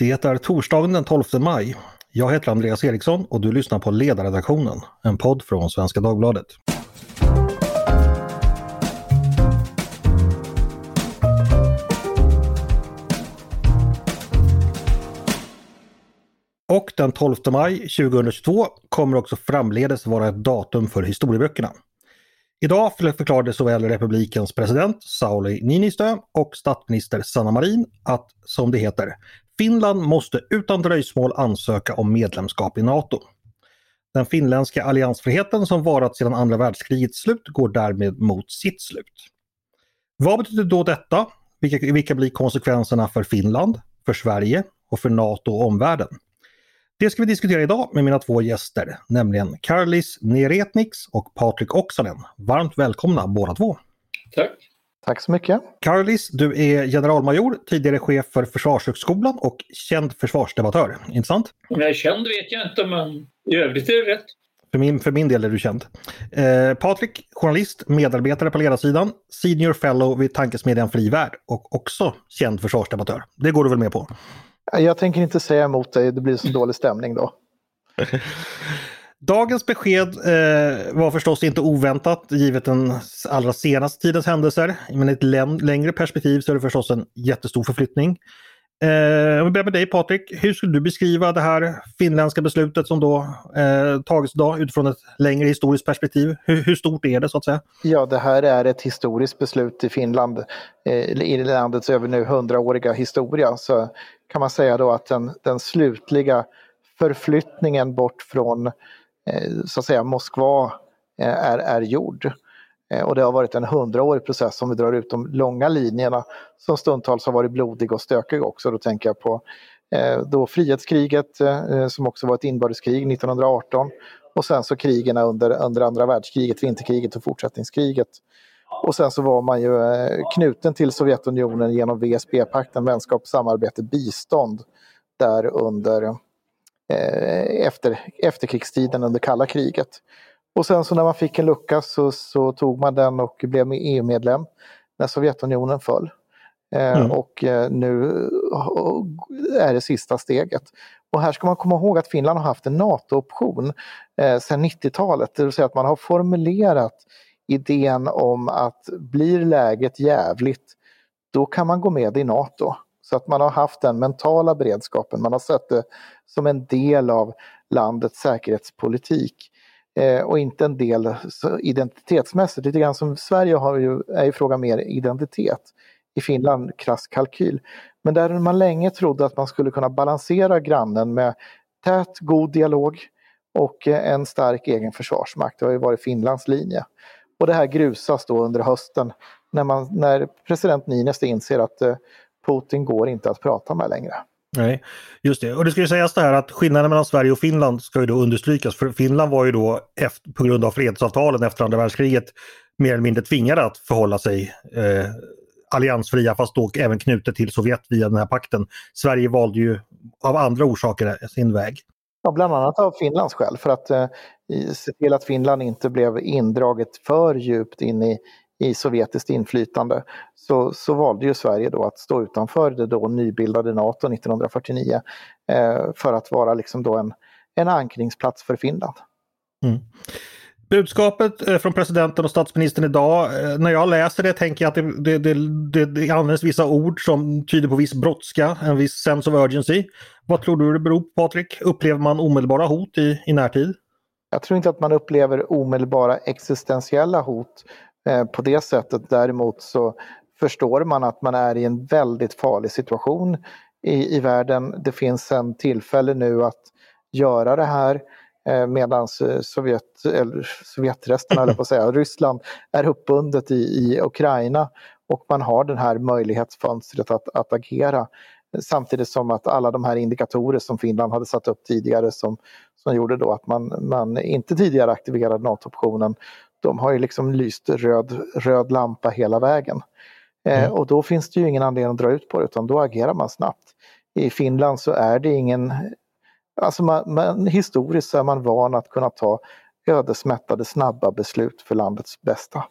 Det är torsdagen den 12 maj. Jag heter Andreas Eriksson och du lyssnar på Ledarredaktionen, en podd från Svenska Dagbladet. Och den 12 maj 2022 kommer också framledes vara ett datum för historieböckerna. Idag förklarade såväl republikens president Sauli Niinistö och statsminister Sanna Marin att, som det heter, Finland måste utan dröjsmål ansöka om medlemskap i NATO. Den finländska alliansfriheten som varat sedan andra världskrigets slut går därmed mot sitt slut. Vad betyder då detta? Vilka, vilka blir konsekvenserna för Finland, för Sverige och för NATO och omvärlden? Det ska vi diskutera idag med mina två gäster, nämligen Karlis Neretniks och Patrik Oksanen. Varmt välkomna båda två! Tack! Tack så mycket! Karlis, du är generalmajor, tidigare chef för Försvarshögskolan och känd försvarsdebattör, inte sant? Om jag är känd vet jag inte, men i övrigt är det rätt. För min, för min del är du känd. Eh, Patrik, journalist, medarbetare på ledarsidan, senior fellow vid tankesmedjan Fri Värld och också känd försvarsdebattör. Det går du väl med på? Jag tänker inte säga emot dig, det blir så dålig stämning då. Dagens besked eh, var förstås inte oväntat givet den allra senaste tidens händelser. Men i ett längre perspektiv så är det förstås en jättestor förflyttning. Eh, om vi börjar med dig Patrik, hur skulle du beskriva det här finländska beslutet som då eh, tagits idag utifrån ett längre historiskt perspektiv? Hur, hur, stort är det så att säga? Ja, det här är ett historiskt beslut i Finland, eh, i landets över nu hundraåriga historia. Så kan man säga då att den, den slutliga förflyttningen bort från eh, Eh, så att säga Moskva eh, är, är gjord. Eh, och det har varit en hundraårig process om vi drar ut de långa linjerna som stundtals har varit blodig och stökig också. Då tänker jag på då frihetskriget som också var ett inbördeskrig 1918 och sen så krigen under, under andra världskriget, vinterkriget och fortsättningskriget. Och sen så var man ju knuten till Sovjetunionen genom VSB-pakten, vänskap, samarbete, bistånd där under efter, efterkrigstiden under kalla kriget. Och sen så när man fick en lucka så, så tog man den och blev EU-medlem när Sovjetunionen föll. Eh, mm. Och eh, nu är det sista steget. Och här ska man komma ihåg att Finland har haft en NATO-option eh, sedan 90-talet, det vill säga att man har formulerat idén om att blir läget jävligt, då kan man gå med i NATO. Så att man har haft den mentala beredskapen, man har sett det som en del av landets säkerhetspolitik eh, och inte en del identitetsmässigt. Lite grann som Sverige har ju, är ju frågan mer identitet. I Finland krass kalkyl. Men där man länge trodde att man skulle kunna balansera grannen med tät, god dialog och eh, en stark egen försvarsmakt. Det har ju varit Finlands linje. Och det här grusas då under hösten när, man, när president Niinistö inser att eh, Putin går inte att prata med längre. Nej, just det. Och det ska ju sägas det här att skillnaden mellan Sverige och Finland ska ju då understrykas. För Finland var ju då efter, på grund av fredsavtalen efter andra världskriget mer eller mindre tvingade att förhålla sig eh, alliansfria fast då även knutet till Sovjet via den här pakten. Sverige valde ju av andra orsaker sin väg. Ja, bland annat av Finlands skäl för att eh, se till att Finland inte blev indraget för djupt in i, i sovjetiskt inflytande så, så valde ju Sverige då att stå utanför det då nybildade NATO 1949 eh, för att vara liksom då en, en ankringsplats för Finland. Mm. Budskapet eh, från presidenten och statsministern idag, eh, när jag läser det tänker jag att det, det, det, det används vissa ord som tyder på viss brådska, en viss sense of urgency. Vad tror du det beror på Patrik? Upplever man omedelbara hot i, i närtid? Jag tror inte att man upplever omedelbara existentiella hot Eh, på det sättet. Däremot så förstår man att man är i en väldigt farlig situation i, i världen. Det finns en tillfälle nu att göra det här eh, medan eh, Sovjet, eller Sovjetresten, eller på att säga, Ryssland är uppbundet i, i Ukraina och man har det här möjlighetsfönstret att, att agera. Samtidigt som att alla de här indikatorer som Finland hade satt upp tidigare som, som gjorde då att man, man inte tidigare aktiverade NATO-optionen, de har ju liksom lyst röd, röd lampa hela vägen. Eh, mm. och då finns det ju ingen anledning att dra ut på det utan då agerar man snabbt. I Finland så är det ingen, alltså man, man, historiskt så är man van att kunna ta ödesmättade snabba beslut för landets bästa.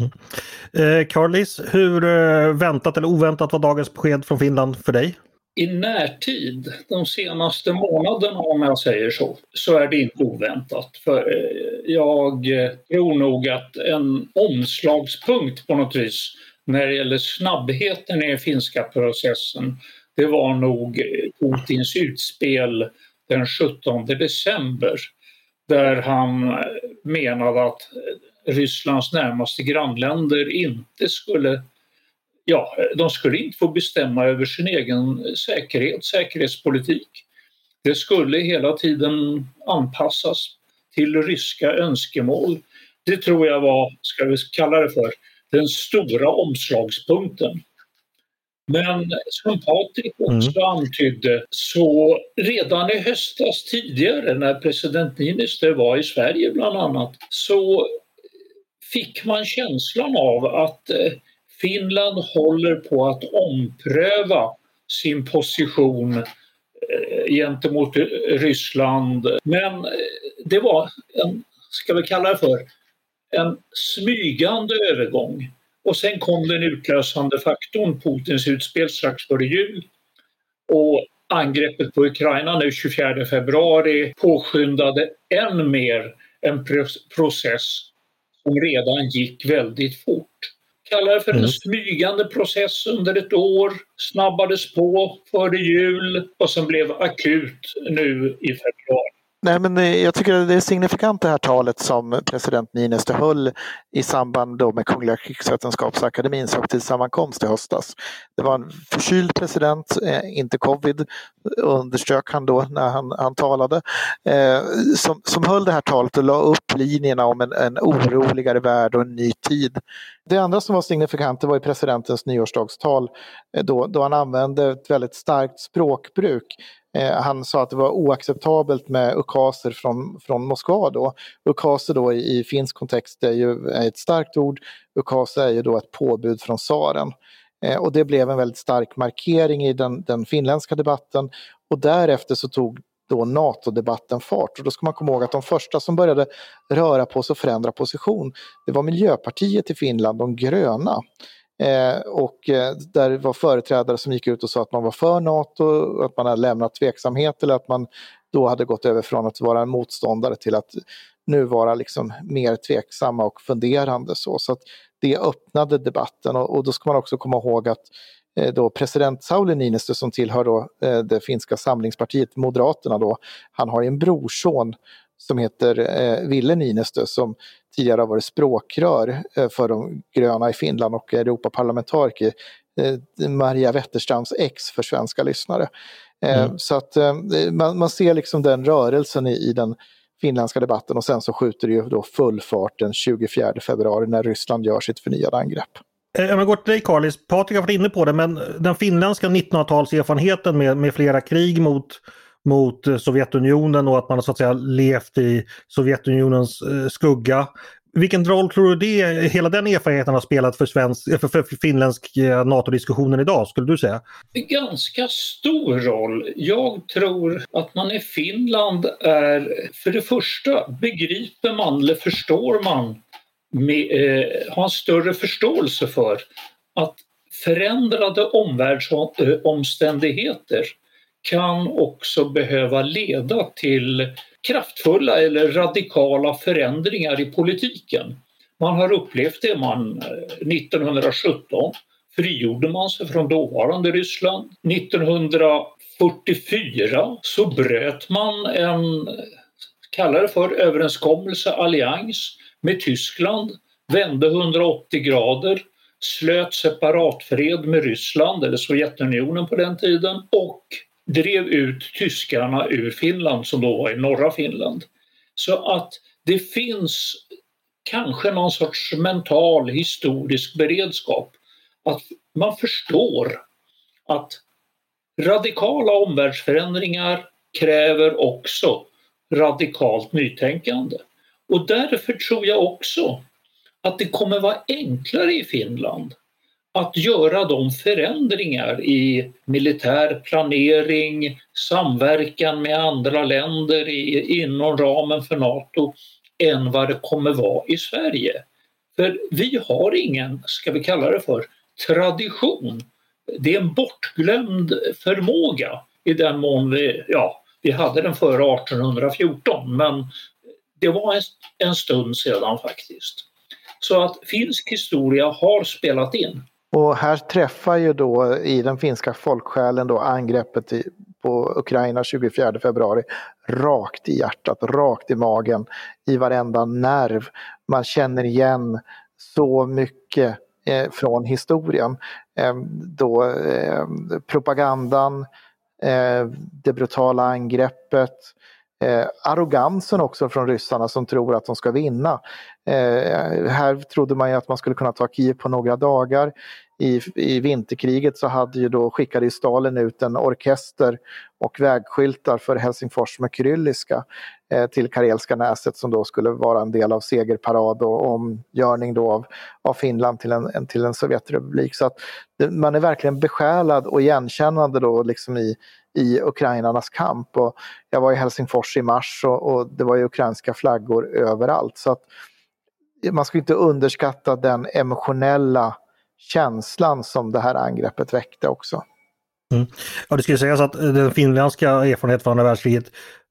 Mm. Eh, Carlis, hur eh, väntat eller oväntat var dagens besked från Finland för dig? I närtid, de senaste månaderna om jag säger så, så är det inte oväntat. För eh, jag eh, tror nog att en omslagspunkt på något vis när det gäller snabbheten i den finska processen, det var nog eh, Putins utspel den 17 december där han menade att Rysslands närmaste grannländer inte skulle ja, de skulle inte få bestämma över sin egen säkerhet, säkerhetspolitik. Det skulle hela tiden anpassas till ryska önskemål. Det tror jag var, ska vi kalla det för, den stora omslagspunkten. Men som Patrik också mm. antydde så redan i höstas tidigare när president Niinistö var i Sverige bland annat så fick man känslan av att eh, Finland håller på att ompröva sin position eh, gentemot Ryssland. Men eh, det var en, ska vi kalla det för, en smygande övergång. Och sen kom den utlösande faktorn, Putins utspel strax före jul. Och angreppet på Ukraina nu 24 februari påskyndade än mer en process som redan gick väldigt fort. Kalla det för en mm. smygande process under ett år, snabbades på före jul och som blev akut nu i februari. Nej, men eh, jag tycker det är signifikant det här talet som president Niinistö höll i samband då med Kungliga krigsvetenskapsakademins högtidssammankomst i höstas. Det var en förkyld president, eh, inte covid, underströk han då när han, han talade, eh, som, som höll det här talet och la upp linjerna om en, en oroligare värld och en ny tid. Det andra som var signifikant det var i presidentens nyårsdagstal eh, då, då han använde ett väldigt starkt språkbruk Eh, han sa att det var oacceptabelt med ukaser från, från Moskva då. Ukaser då i, i finsk kontext är ju är ett starkt ord. Ukaser är ju då ett påbud från tsaren. Eh, och det blev en väldigt stark markering i den, den finländska debatten. Och därefter så tog då NATO-debatten fart. Och då ska man komma ihåg att de första som började röra på sig och förändra position, det var Miljöpartiet i Finland, de gröna. Eh, och eh, där var företrädare som gick ut och sa att man var för NATO, att man hade lämnat tveksamhet eller att man då hade gått över från att vara en motståndare till att nu vara liksom mer tveksamma och funderande. Så, så att det öppnade debatten och, och då ska man också komma ihåg att eh, då president Sauli Niinistö som tillhör då, eh, det finska samlingspartiet Moderaterna då, han har en brorson som heter eh, Ville Niinistö som tidigare har varit språkrör eh, för de gröna i Finland och Europaparlamentariker. Eh, Maria Wetterstrands ex för svenska lyssnare. Eh, mm. Så att eh, man, man, ser liksom den rörelsen i, i, den finländska debatten och sen så skjuter det ju då full fart den 24 februari när Ryssland gör sitt förnyade angrepp. Eh, om jag går till dig Carlis, Patrik har varit inne på det men den finländska 1900-talserfarenheten med, med flera krig mot mot eh, Sovjetunionen och att man har så att säga levt i Sovjetunionens eh, skugga. Vilken roll tror du det, hela den erfarenheten har spelat för, svensk, eh, för, för finländsk eh, NATO-diskussionen idag, skulle du säga? Ganska stor roll. Jag tror att man i Finland är, för det första begriper man eller förstår man, med, eh, har en större förståelse för att förändrade omvärldsomständigheter kan också behöva leda till kraftfulla eller radikala förändringar i politiken. Man har upplevt det man eh, 1917 frigjorde man sig från dåvarande Ryssland. 1944 så bröt man en, kallar det för överenskommelse, allians med Tyskland, vände 180 grader, slöt separatfred med Ryssland eller Sovjetunionen på den tiden och drev ut tyskarna ur Finland som då var i norra Finland. Så att det finns kanske någon sorts mental historisk beredskap att man förstår att radikala omvärldsförändringar kräver också radikalt nytänkande. Och därför tror jag också att det kommer vara enklare i Finland att göra de förändringar i militär planering, samverkan med andra länder i, inom ramen för Nato än vad det kommer vara i Sverige. För vi har ingen, ska vi kalla det för, tradition Det är en bortglömd förmåga i den mån vi, ja, vi hade den före 1814 men det var en, en stund sedan faktiskt. Så att finsk historia har spelat in. Och här träffar ju då i den finska folksjälen då angreppet i, på Ukraina 24 februari rakt i hjärtat, rakt i magen, i varenda nerv. Man känner igen så mycket eh, från historien. Eh, då, eh, propagandan, eh, det brutala angreppet, eh, arrogansen också från ryssarna som tror att de ska vinna. Eh, här trodde man ju att man skulle kunna ta Kiev på några dagar. I, I vinterkriget så hade ju då, skickade ju Stalin ut en orkester och vägskyltar för Helsingfors med kyrilliska eh, till Karelska näset som då skulle vara en del av segerparad och omgörning då av, av Finland till en, en, till en Sovjetrepublik. Så att det, man är verkligen besjälad och igenkännande då liksom i, i ukrainarnas kamp. Och jag var i Helsingfors i mars och, och det var ju ukrainska flaggor överallt. Så att man ska inte underskatta den emotionella känslan som det här angreppet väckte också. Mm. Ja, det ska sägas att eh, den finländska erfarenheten från andra världskriget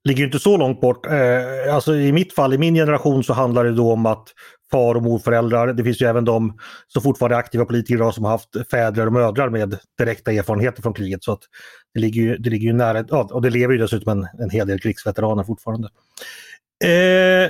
ligger inte så långt bort. Eh, alltså i mitt fall, i min generation så handlar det då om att far och morföräldrar, det finns ju även de som fortfarande är aktiva politiker idag som har haft fäder och mödrar med direkta erfarenheter från kriget. Så att det ligger ju, det ligger ju nära, ja, och det lever ju dessutom en, en hel del krigsveteraner fortfarande. Eh,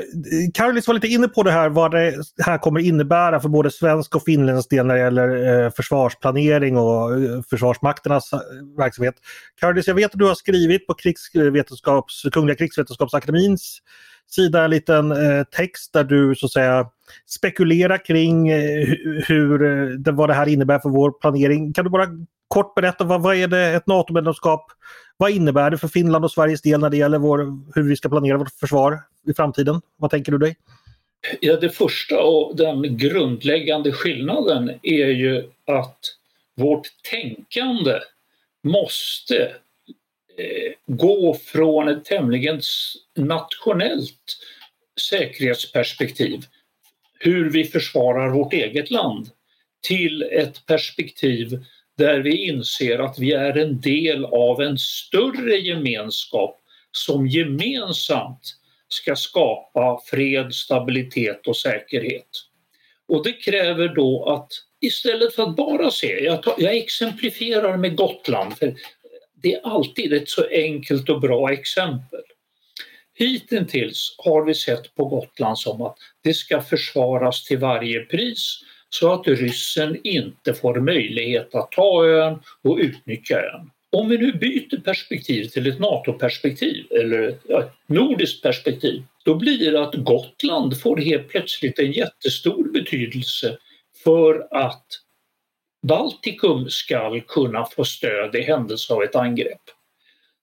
Karolis var lite inne på det här vad det här kommer innebära för både svensk och finländsk del när det gäller eh, försvarsplanering och eh, försvarsmakternas eh, verksamhet. Karolis, jag vet att du har skrivit på krigsvetenskaps, Kungliga krigsvetenskapsakademins sida en liten eh, text där du så att säga spekulerar kring eh, hur, det, vad det här innebär för vår planering. Kan du bara kort berätta vad, vad är det ett NATO-medlemskap vad innebär det för Finland och Sveriges del när det gäller vår, hur vi ska planera vårt försvar i framtiden? Vad tänker du dig? Ja, det första och den grundläggande skillnaden är ju att vårt tänkande måste eh, gå från ett tämligen nationellt säkerhetsperspektiv, hur vi försvarar vårt eget land, till ett perspektiv där vi inser att vi är en del av en större gemenskap som gemensamt ska skapa fred, stabilitet och säkerhet. Och det kräver då att istället för att bara se, jag, tar, jag exemplifierar med Gotland, för det är alltid ett så enkelt och bra exempel. Hittills har vi sett på Gotland som att det ska försvaras till varje pris så att ryssen inte får möjlighet att ta ön och utnyttja ön. Om vi nu byter perspektiv till ett NATO-perspektiv eller ett nordiskt perspektiv, då blir det att Gotland får helt plötsligt en jättestor betydelse för att Baltikum ska kunna få stöd i händelse av ett angrepp.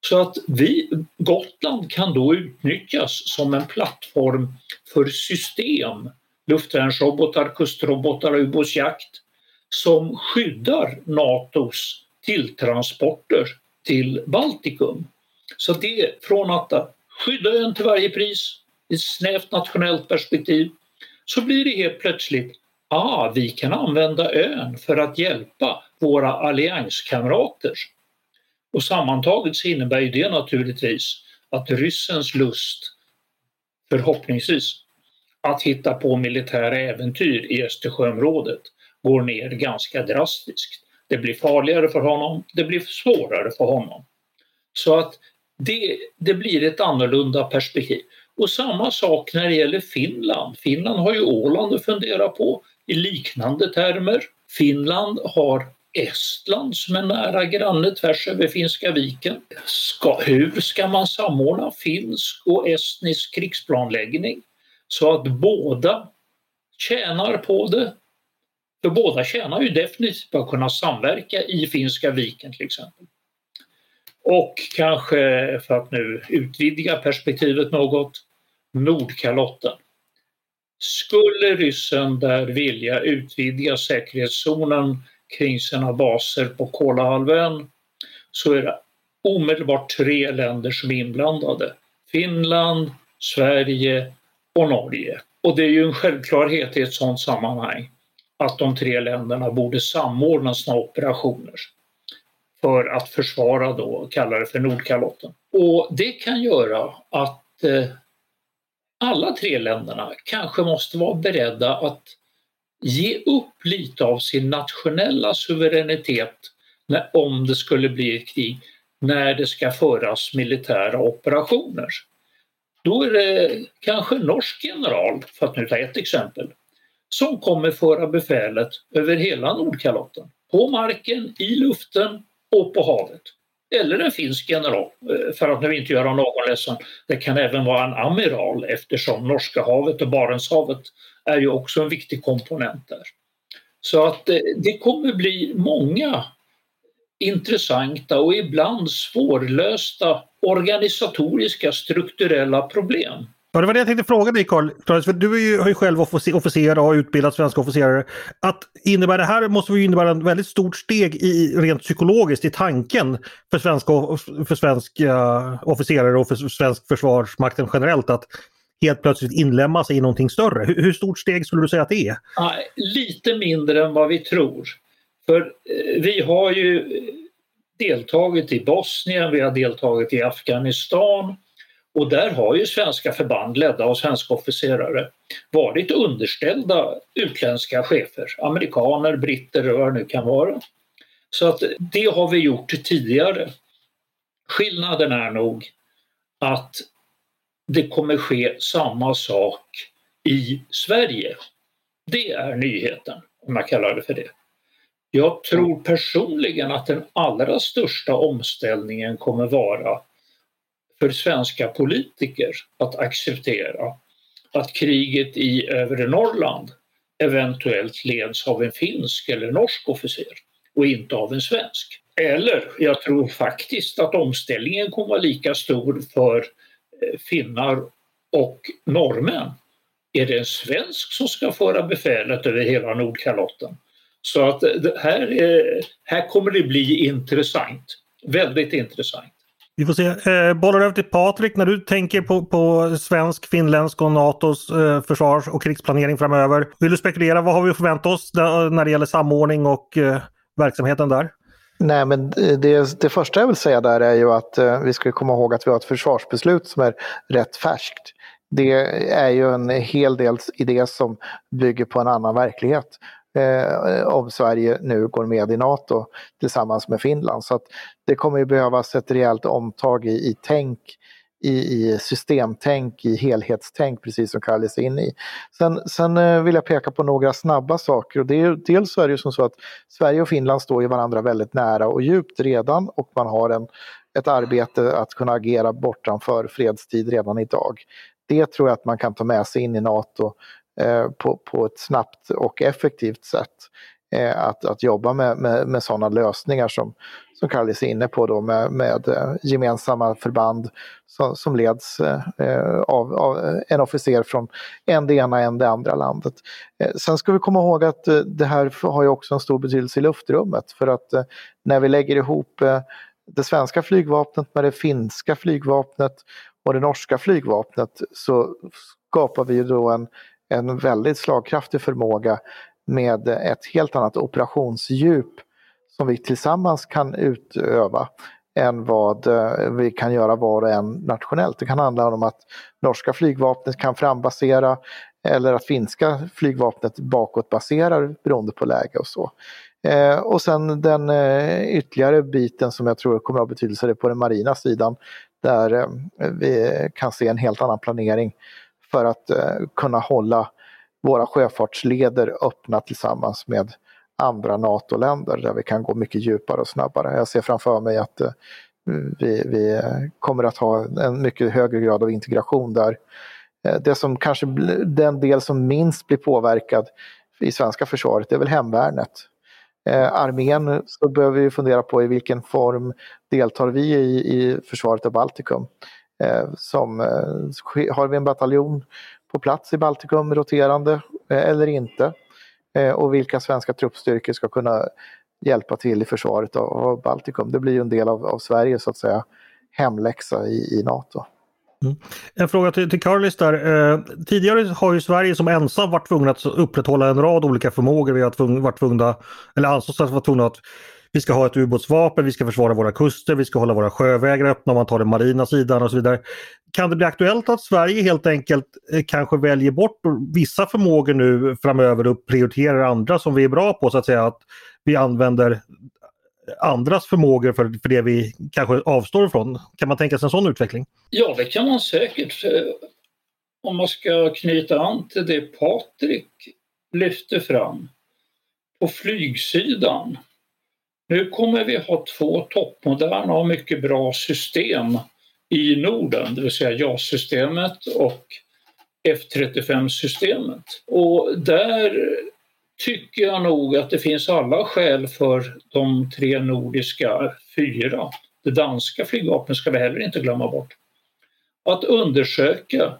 Så att vi, Gotland kan då utnyttjas som en plattform för system luftvärnsrobotar, kustrobotar och ubåtsjakt som skyddar Natos tilltransporter till Baltikum. Så det är från att skydda ön till varje pris i ett snävt nationellt perspektiv så blir det helt plötsligt ah, vi kan använda ön för att hjälpa våra allianskamrater. Och sammantaget så innebär det naturligtvis att ryssens lust förhoppningsvis att hitta på militära äventyr i Östersjöområdet går ner ganska drastiskt. Det blir farligare för honom, det blir svårare för honom. Så att det, det blir ett annorlunda perspektiv. Och samma sak när det gäller Finland. Finland har ju Åland att fundera på i liknande termer. Finland har Estland som är nära granne tvärs över Finska viken. Ska, hur ska man samordna finsk och estnisk krigsplanläggning? Så att båda tjänar på det. För båda tjänar ju definitivt på att kunna samverka i Finska viken till exempel. Och kanske, för att nu utvidga perspektivet något, Nordkalotten. Skulle ryssen där vilja utvidga säkerhetszonen kring sina baser på Kolahalvön så är det omedelbart tre länder som är inblandade. Finland, Sverige och Norge. Och det är ju en självklarhet i ett sådant sammanhang att de tre länderna borde samordna sina operationer. för att försvara då, kalla det för Nordkalotten. Och det kan göra att eh, alla tre länderna kanske måste vara beredda att ge upp lite av sin nationella suveränitet när, om det skulle bli ett krig, när det ska föras militära operationer. Då är det kanske en norsk general, för att nu ta ett exempel, som kommer föra befälet över hela Nordkalotten. På marken, i luften och på havet. Eller en finsk general, eh, för att nu inte göra någon ledsen. Det kan även vara en amiral eftersom Norska havet och Barentshavet är ju också en viktig komponent där. Så att eh, det kommer bli många intressanta och ibland svårlösta organisatoriska strukturella problem. Ja, det var det jag tänkte fråga dig Carl. För du är ju, har ju själv officer och har utbildat svenska officerare. Att innebär det här måste ju innebära ett väldigt stort steg i, rent psykologiskt i tanken för svenska, för svenska officerare och för svensk försvarsmakten generellt att helt plötsligt inlämna sig i någonting större. Hur, hur stort steg skulle du säga att det är? Ja, lite mindre än vad vi tror. För eh, vi har ju deltagit i Bosnien, vi har deltagit i Afghanistan och där har ju svenska förband ledda av svenska officerare varit underställda utländska chefer, amerikaner, britter och vad det nu kan vara. Så att det har vi gjort tidigare. Skillnaden är nog att det kommer ske samma sak i Sverige. Det är nyheten, om jag kallar det för det. Jag tror personligen att den allra största omställningen kommer vara för svenska politiker att acceptera att kriget i övre Norrland eventuellt leds av en finsk eller norsk officer och inte av en svensk. Eller jag tror faktiskt att omställningen kommer vara lika stor för eh, finnar och norrmän. Är det en svensk som ska föra befälet över hela Nordkalotten? Så att här, här kommer det bli intressant. Väldigt intressant. Vi får se. Eh, bollar över till Patrik. När du tänker på, på svensk, finländsk och NATOs eh, försvars och krigsplanering framöver. Vill du spekulera? Vad har vi att förvänta oss där, när det gäller samordning och eh, verksamheten där? Nej, men det, det första jag vill säga där är ju att eh, vi ska komma ihåg att vi har ett försvarsbeslut som är rätt färskt. Det är ju en hel del idé som bygger på en annan verklighet eh, om Sverige nu går med i NATO tillsammans med Finland. Så att det kommer ju behövas ett rejält omtag i, i tänk, i, i systemtänk, i helhetstänk, precis som Kallis är inne i. Sen, sen eh, vill jag peka på några snabba saker. Och det är, dels så är det ju som så att Sverige och Finland står ju varandra väldigt nära och djupt redan och man har en, ett arbete att kunna agera bortanför fredstid redan idag. Det tror jag att man kan ta med sig in i NATO Eh, på, på ett snabbt och effektivt sätt. Eh, att, att jobba med, med, med sådana lösningar som, som Kallis är inne på då med, med eh, gemensamma förband som, som leds av, av, en officer från en det ena en det andra landet. Sen ska vi komma ihåg att det här har ju också en stor betydelse i luftrummet för att när vi lägger ihop det svenska flygvapnet med det finska flygvapnet och det norska flygvapnet så skapar vi ju då en, en väldigt slagkraftig förmåga med ett helt annat operationsdjup som vi tillsammans kan utöva än vad eh, vi kan göra var och en nationellt. Det kan handla om att norska flygvapnet kan frambasera eller att finska flygvapnet bakåtbaserar beroende på läge och så. Eh, och sen den eh, ytterligare biten som jag tror kommer att ha betydelse är på den marina sidan där eh, vi kan se en helt annan planering för att eh, kunna hålla våra sjöfartsleder öppna tillsammans med andra NATO-länder där vi kan gå mycket djupare och snabbare. Jag ser framför mig att eh, vi, vi, eh, kommer att ha en mycket högre grad av integration där. Det som kanske den del som minst blir påverkad i svenska försvaret är väl hemvärnet. Eh, armén så behöver vi fundera på i vilken form deltar vi i, i försvaret av Baltikum. Eh, som, eh, har vi en bataljon på plats i Baltikum roterande eh, eller inte? Eh, och vilka svenska truppstyrkor ska kunna hjälpa till i försvaret av Baltikum? Det blir ju en del av, av Sverige så att säga hemläxa i, i NATO. Mm. En fråga till, till Carlis där. Eh, tidigare har ju Sverige som ensam varit tvungna att upprätthålla en rad olika förmågor. Vi har varit tvungna, eller ansågs vara tvungna att vi ska ha ett ubåtsvapen, vi ska försvara våra kuster, vi ska hålla våra sjövägar öppna om man tar den marina sidan och så vidare. Kan det bli aktuellt att Sverige helt enkelt eh, kanske väljer bort vissa förmågor nu framöver och prioriterar andra som vi är bra på så att säga? Att vi använder andras förmågor för, för det vi kanske avstår ifrån. Kan man tänka sig en sån utveckling? Ja, det kan man säkert. Eh, om man ska knyta an till det Patrik lyfte fram på flygsidan. Nu kommer vi ha två toppmoderna och mycket bra system i Norden, det vill säga JAS-systemet och F35-systemet. Och där tycker jag nog att det finns alla skäl för de tre nordiska fyra. Det danska flygvapnet ska vi heller inte glömma bort. Att undersöka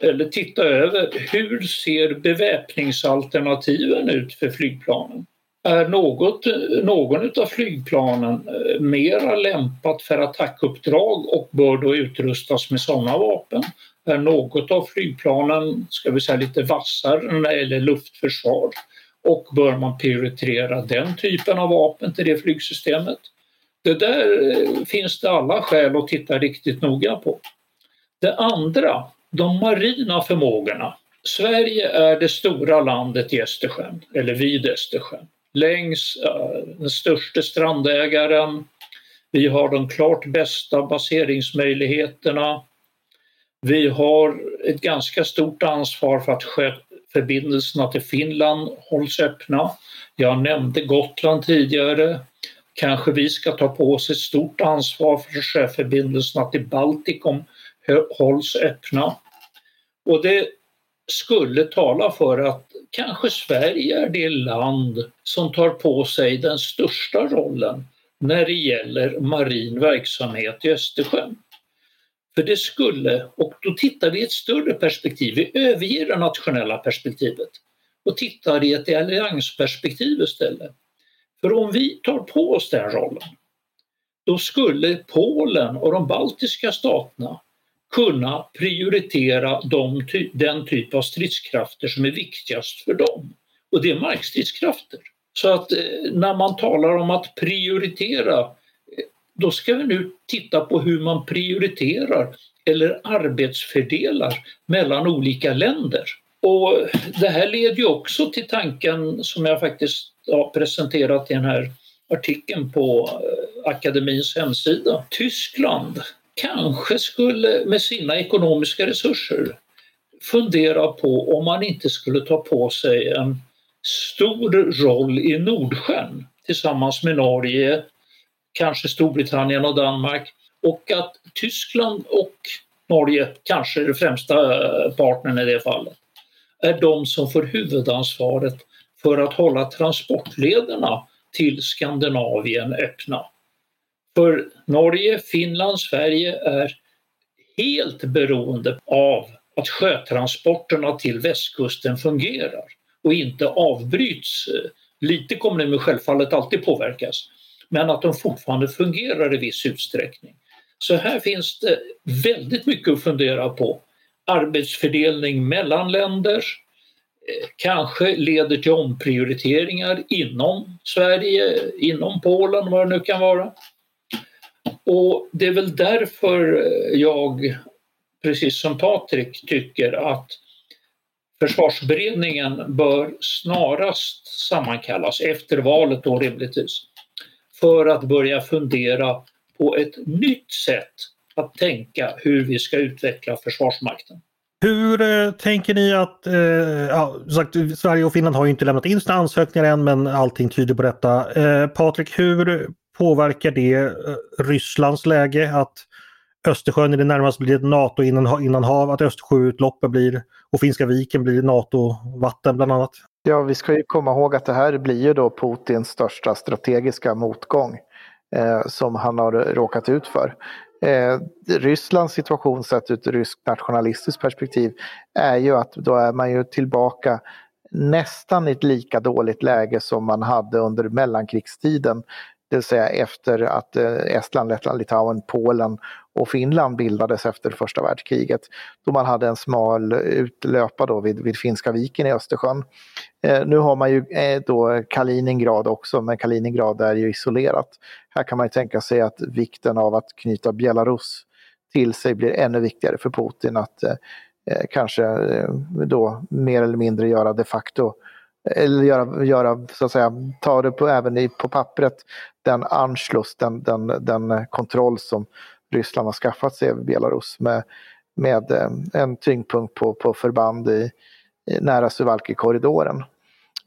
eller titta över hur ser beväpningsalternativen ut för flygplanen? Är något, någon av flygplanen eh, mera lämpat för attackuppdrag och bör då utrustas med sådana vapen? Är något av flygplanen, ska vi säga lite vassare när det gäller luftförsvar? Och bör man prioritera den typen av vapen till det flygsystemet? Det där eh, finns det alla skäl att titta riktigt noga på. Det andra de marina förmågorna. Sverige är det stora landet i Östersjön, eller vid Östersjön. Längs eh, den största strandägaren. Vi har de klart bästa baseringsmöjligheterna. Vi har ett ganska stort ansvar för att förbindelserna till Finland hålls öppna. Jag nämnde Gotland tidigare. Kanske vi ska ta på oss ett stort ansvar för att sjöförbindelserna till Baltikum hålls öppna. Och det skulle tala för att kanske Sverige är det land som tar på sig den största rollen när det gäller marin verksamhet i Östersjön. För det skulle, och då tittar vi i ett större perspektiv, vi överger det nationella perspektivet och tittar i ett alliansperspektiv istället. För om vi tar på oss den rollen, då skulle Polen och de baltiska staterna kunna prioritera de, den typ av stridskrafter som är viktigast för dem. Och det är markstridskrafter. Så att eh, när man talar om att prioritera, eh, då ska vi nu titta på hur man prioriterar eller arbetsfördelar mellan olika länder. Och det här leder ju också till tanken som jag faktiskt har presenterat i den här artikeln på eh, akademins hemsida. Tyskland kanske skulle med sina ekonomiska resurser fundera på om man inte skulle ta på sig en stor roll i Nordsjön tillsammans med Norge, kanske Storbritannien och Danmark och att Tyskland och Norge, kanske det främsta eh, partnern i det fallet, är de som får huvudansvaret för att hålla transportlederna till Skandinavien öppna. För Norge, Finland, Sverige är helt beroende av att sjötransporterna till västkusten fungerar och inte avbryts. Lite kommer de självfallet alltid påverkas, men att de fortfarande fungerar i viss utsträckning. Så här finns det väldigt mycket att fundera på. Arbetsfördelning mellan länder, eh, kanske leder till omprioriteringar inom Sverige, inom Polen, vad det nu kan vara. Och det är väl därför jag, precis som Patrik, tycker att försvarsberedningen bör snarast sammankallas, efter valet då rimligtvis, för att börja fundera på ett nytt sätt att tänka hur vi ska utveckla Försvarsmakten. Hur eh, tänker ni att, eh, ja, sagt, Sverige och Finland har ju inte lämnat in sina ansökningar än men allting tyder på detta. Eh, Patrik, hur påverkar det eh, Rysslands läge att Östersjön i det närmaste blir ett NATO-innanhav, att Östersjöutloppet blir och Finska viken blir NATO-vatten bland annat? Ja, vi ska ju komma ihåg att det här blir ju då Putins största strategiska motgång eh, som han har råkat ut för. Eh, Rysslands situation sett ur ett ryskt nationalistiskt perspektiv är ju att då är man ju tillbaka nästan i ett lika dåligt läge som man hade under mellankrigstiden det vill säga efter att eh, Estland, Lettland, Litauen, Polen och Finland bildades efter första världskriget. Då man hade en smal utlöpa då vid, vid Finska viken i Östersjön. Eh, nu har man ju eh, då Kaliningrad också, men Kaliningrad är ju isolerat. Här kan man ju tänka sig att vikten av att knyta Belarus till sig blir ännu viktigare för Putin att eh, eh kanske eh, då mer eller mindre göra de facto eller göra, göra så att säga, ta det på, även i, på pappret, den Anschluss, den, den, den kontroll som Ryssland har skaffat sig över Belarus med, med eh, en tyngdpunkt på, på förband i, i nära Suvalki-korridoren.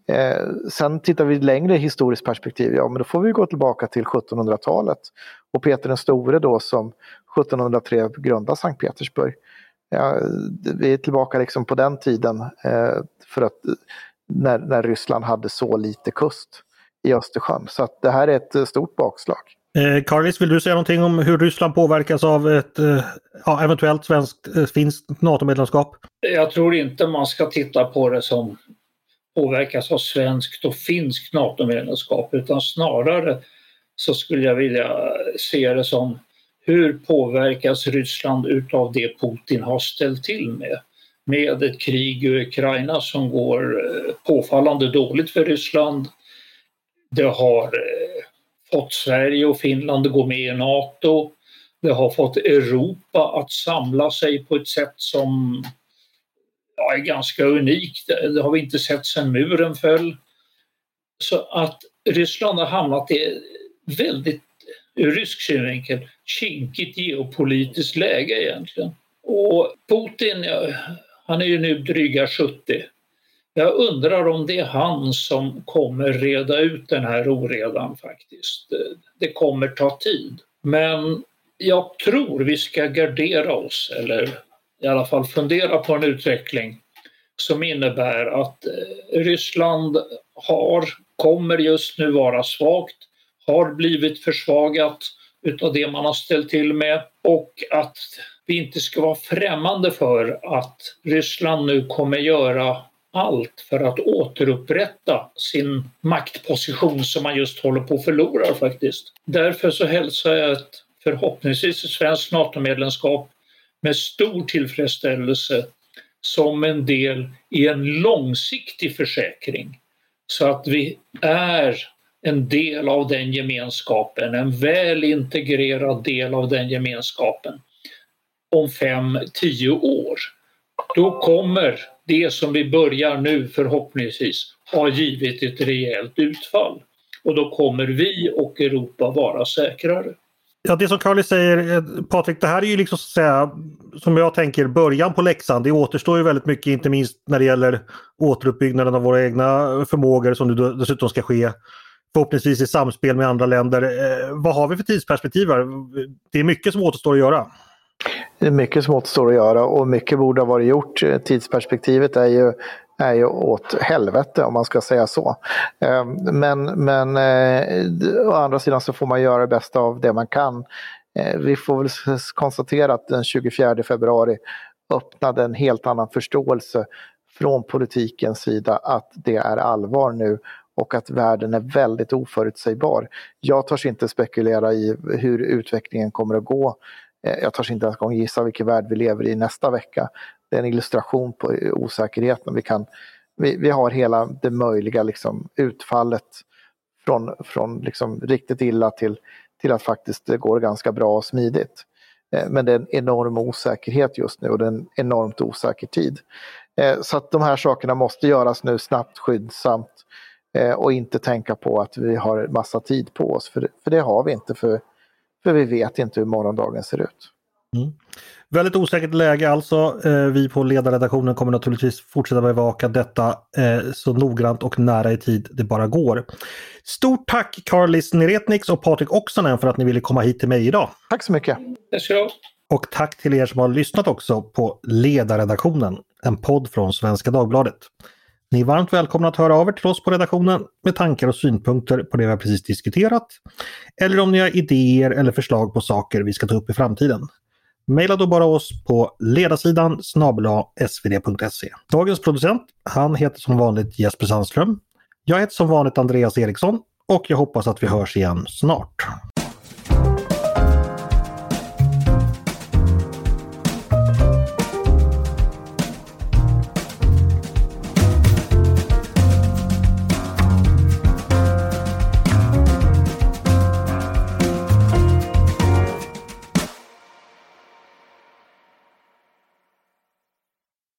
Eh, sen tittar vi längre i historiskt perspektiv, ja men då får vi gå tillbaka till 1700-talet och Peter den store då som 1703 grundade Sankt Petersburg. Ja, vi är tillbaka liksom på den tiden eh, för att när, när Ryssland hade så lite kust i Östersjön. Så att det här är ett stort bakslag. Eh, Carlis, vill du säga någonting om hur Ryssland påverkas av ett eh, ja, eventuellt svenskt, eh, finskt NATO-medlemskap? Jag tror inte man ska titta på det som påverkas av svenskt och finskt NATO-medlemskap utan snarare så skulle jag vilja se det som hur påverkas Ryssland utav det Putin har ställt till med? Med ett krig i Ukraina som går eh, påfallande dåligt för Ryssland. Det har eh, fått Sverige och Finland att gå med i Nato. Det har fått Europa att samla sig på ett sätt som ja, är ganska unikt. Det har vi inte sett sedan muren föll. Så att Ryssland har hamnat i väldigt, ur rysk synvinkel, kinkigt geopolitiskt läge egentligen. Och Putin, han är ju nu dryga 70. Jag undrar om det är han som kommer reda ut den här oredan faktiskt. Det kommer ta tid. Men jag tror vi ska gardera oss, eller i alla fall fundera på en utveckling som innebär att eh, Ryssland har, kommer just nu vara svagt, har blivit försvagat utav det man har ställt till med och att vi inte ska vara främmande för att Ryssland nu kommer göra allt för att återupprätta sin maktposition som man just håller på att förlora faktiskt. Därför så hälsar jag ett förhoppningsvis ett svenskt NATO-medlemskap med stor tillfredsställelse som en del i en långsiktig försäkring så att vi är en del av den gemenskapen, en väl integrerad del av den gemenskapen om fem, tio år. Då kommer det som vi börjar nu förhoppningsvis ha givit ett rejält utfall. Och då kommer vi och Europa vara säkrare. Ja, det som Carly säger, eh, Patrik, det här är ju liksom så att säga, som jag tänker, början på läxan. Det återstår ju väldigt mycket, inte minst när det gäller återuppbyggnaden av våra egna förmågor som nu dessutom ska ske förhoppningsvis i samspel med andra länder. Eh, vad har vi för tidsperspektiv här? Det är mycket som återstår att göra. Det är mycket som återstår att göra och mycket borde ha varit gjort. Eh, tidsperspektivet är ju, är ju åt helvete om man ska säga så. Ehm, men, men eh, å andra sidan så får man göra det bästa av det man kan. Eh, vi får väl konstatera att den 24 februari öppnade en helt annan förståelse från politikens sida att det är allvar nu och att världen är väldigt oförutsägbar. Jag törs inte spekulera i hur utvecklingen kommer att gå Eh, jag törs inte ens gång gissa vilken värld vi lever i nästa vecka. Det är en illustration på eh, osäkerheten. Vi, kan, vi, vi har hela det möjliga liksom, utfallet från, från liksom riktigt illa till, till att faktiskt det går ganska bra och smidigt. Eh, men det är en enorm osäkerhet just nu och det är en enormt osäker tid. Så att de här sakerna måste göras nu snabbt, skyndsamt och inte tänka på att vi har massa tid på oss, för, för det har vi inte. För för vi vet inte hur morgondagen ser ut. Mm. Väldigt osäkert läge alltså. Eh, vi på ledarredaktionen kommer naturligtvis fortsätta bevaka detta eh, så noggrant och nära i tid det bara går. Stort tack Karlis Neretniks och Patrik Oksanen för att ni ville komma hit till mig idag. Tack så mycket. Och tack till er som har lyssnat också på Ledarredaktionen, en podd från Svenska Dagbladet. Ni är varmt välkomna att höra av er till oss på redaktionen med tankar och synpunkter på det vi har precis diskuterat. Eller om ni har idéer eller förslag på saker vi ska ta upp i framtiden. Maila då bara oss på ledarsidan svd.se. Dagens producent, han heter som vanligt Jesper Sandström. Jag heter som vanligt Andreas Eriksson och jag hoppas att vi hörs igen snart.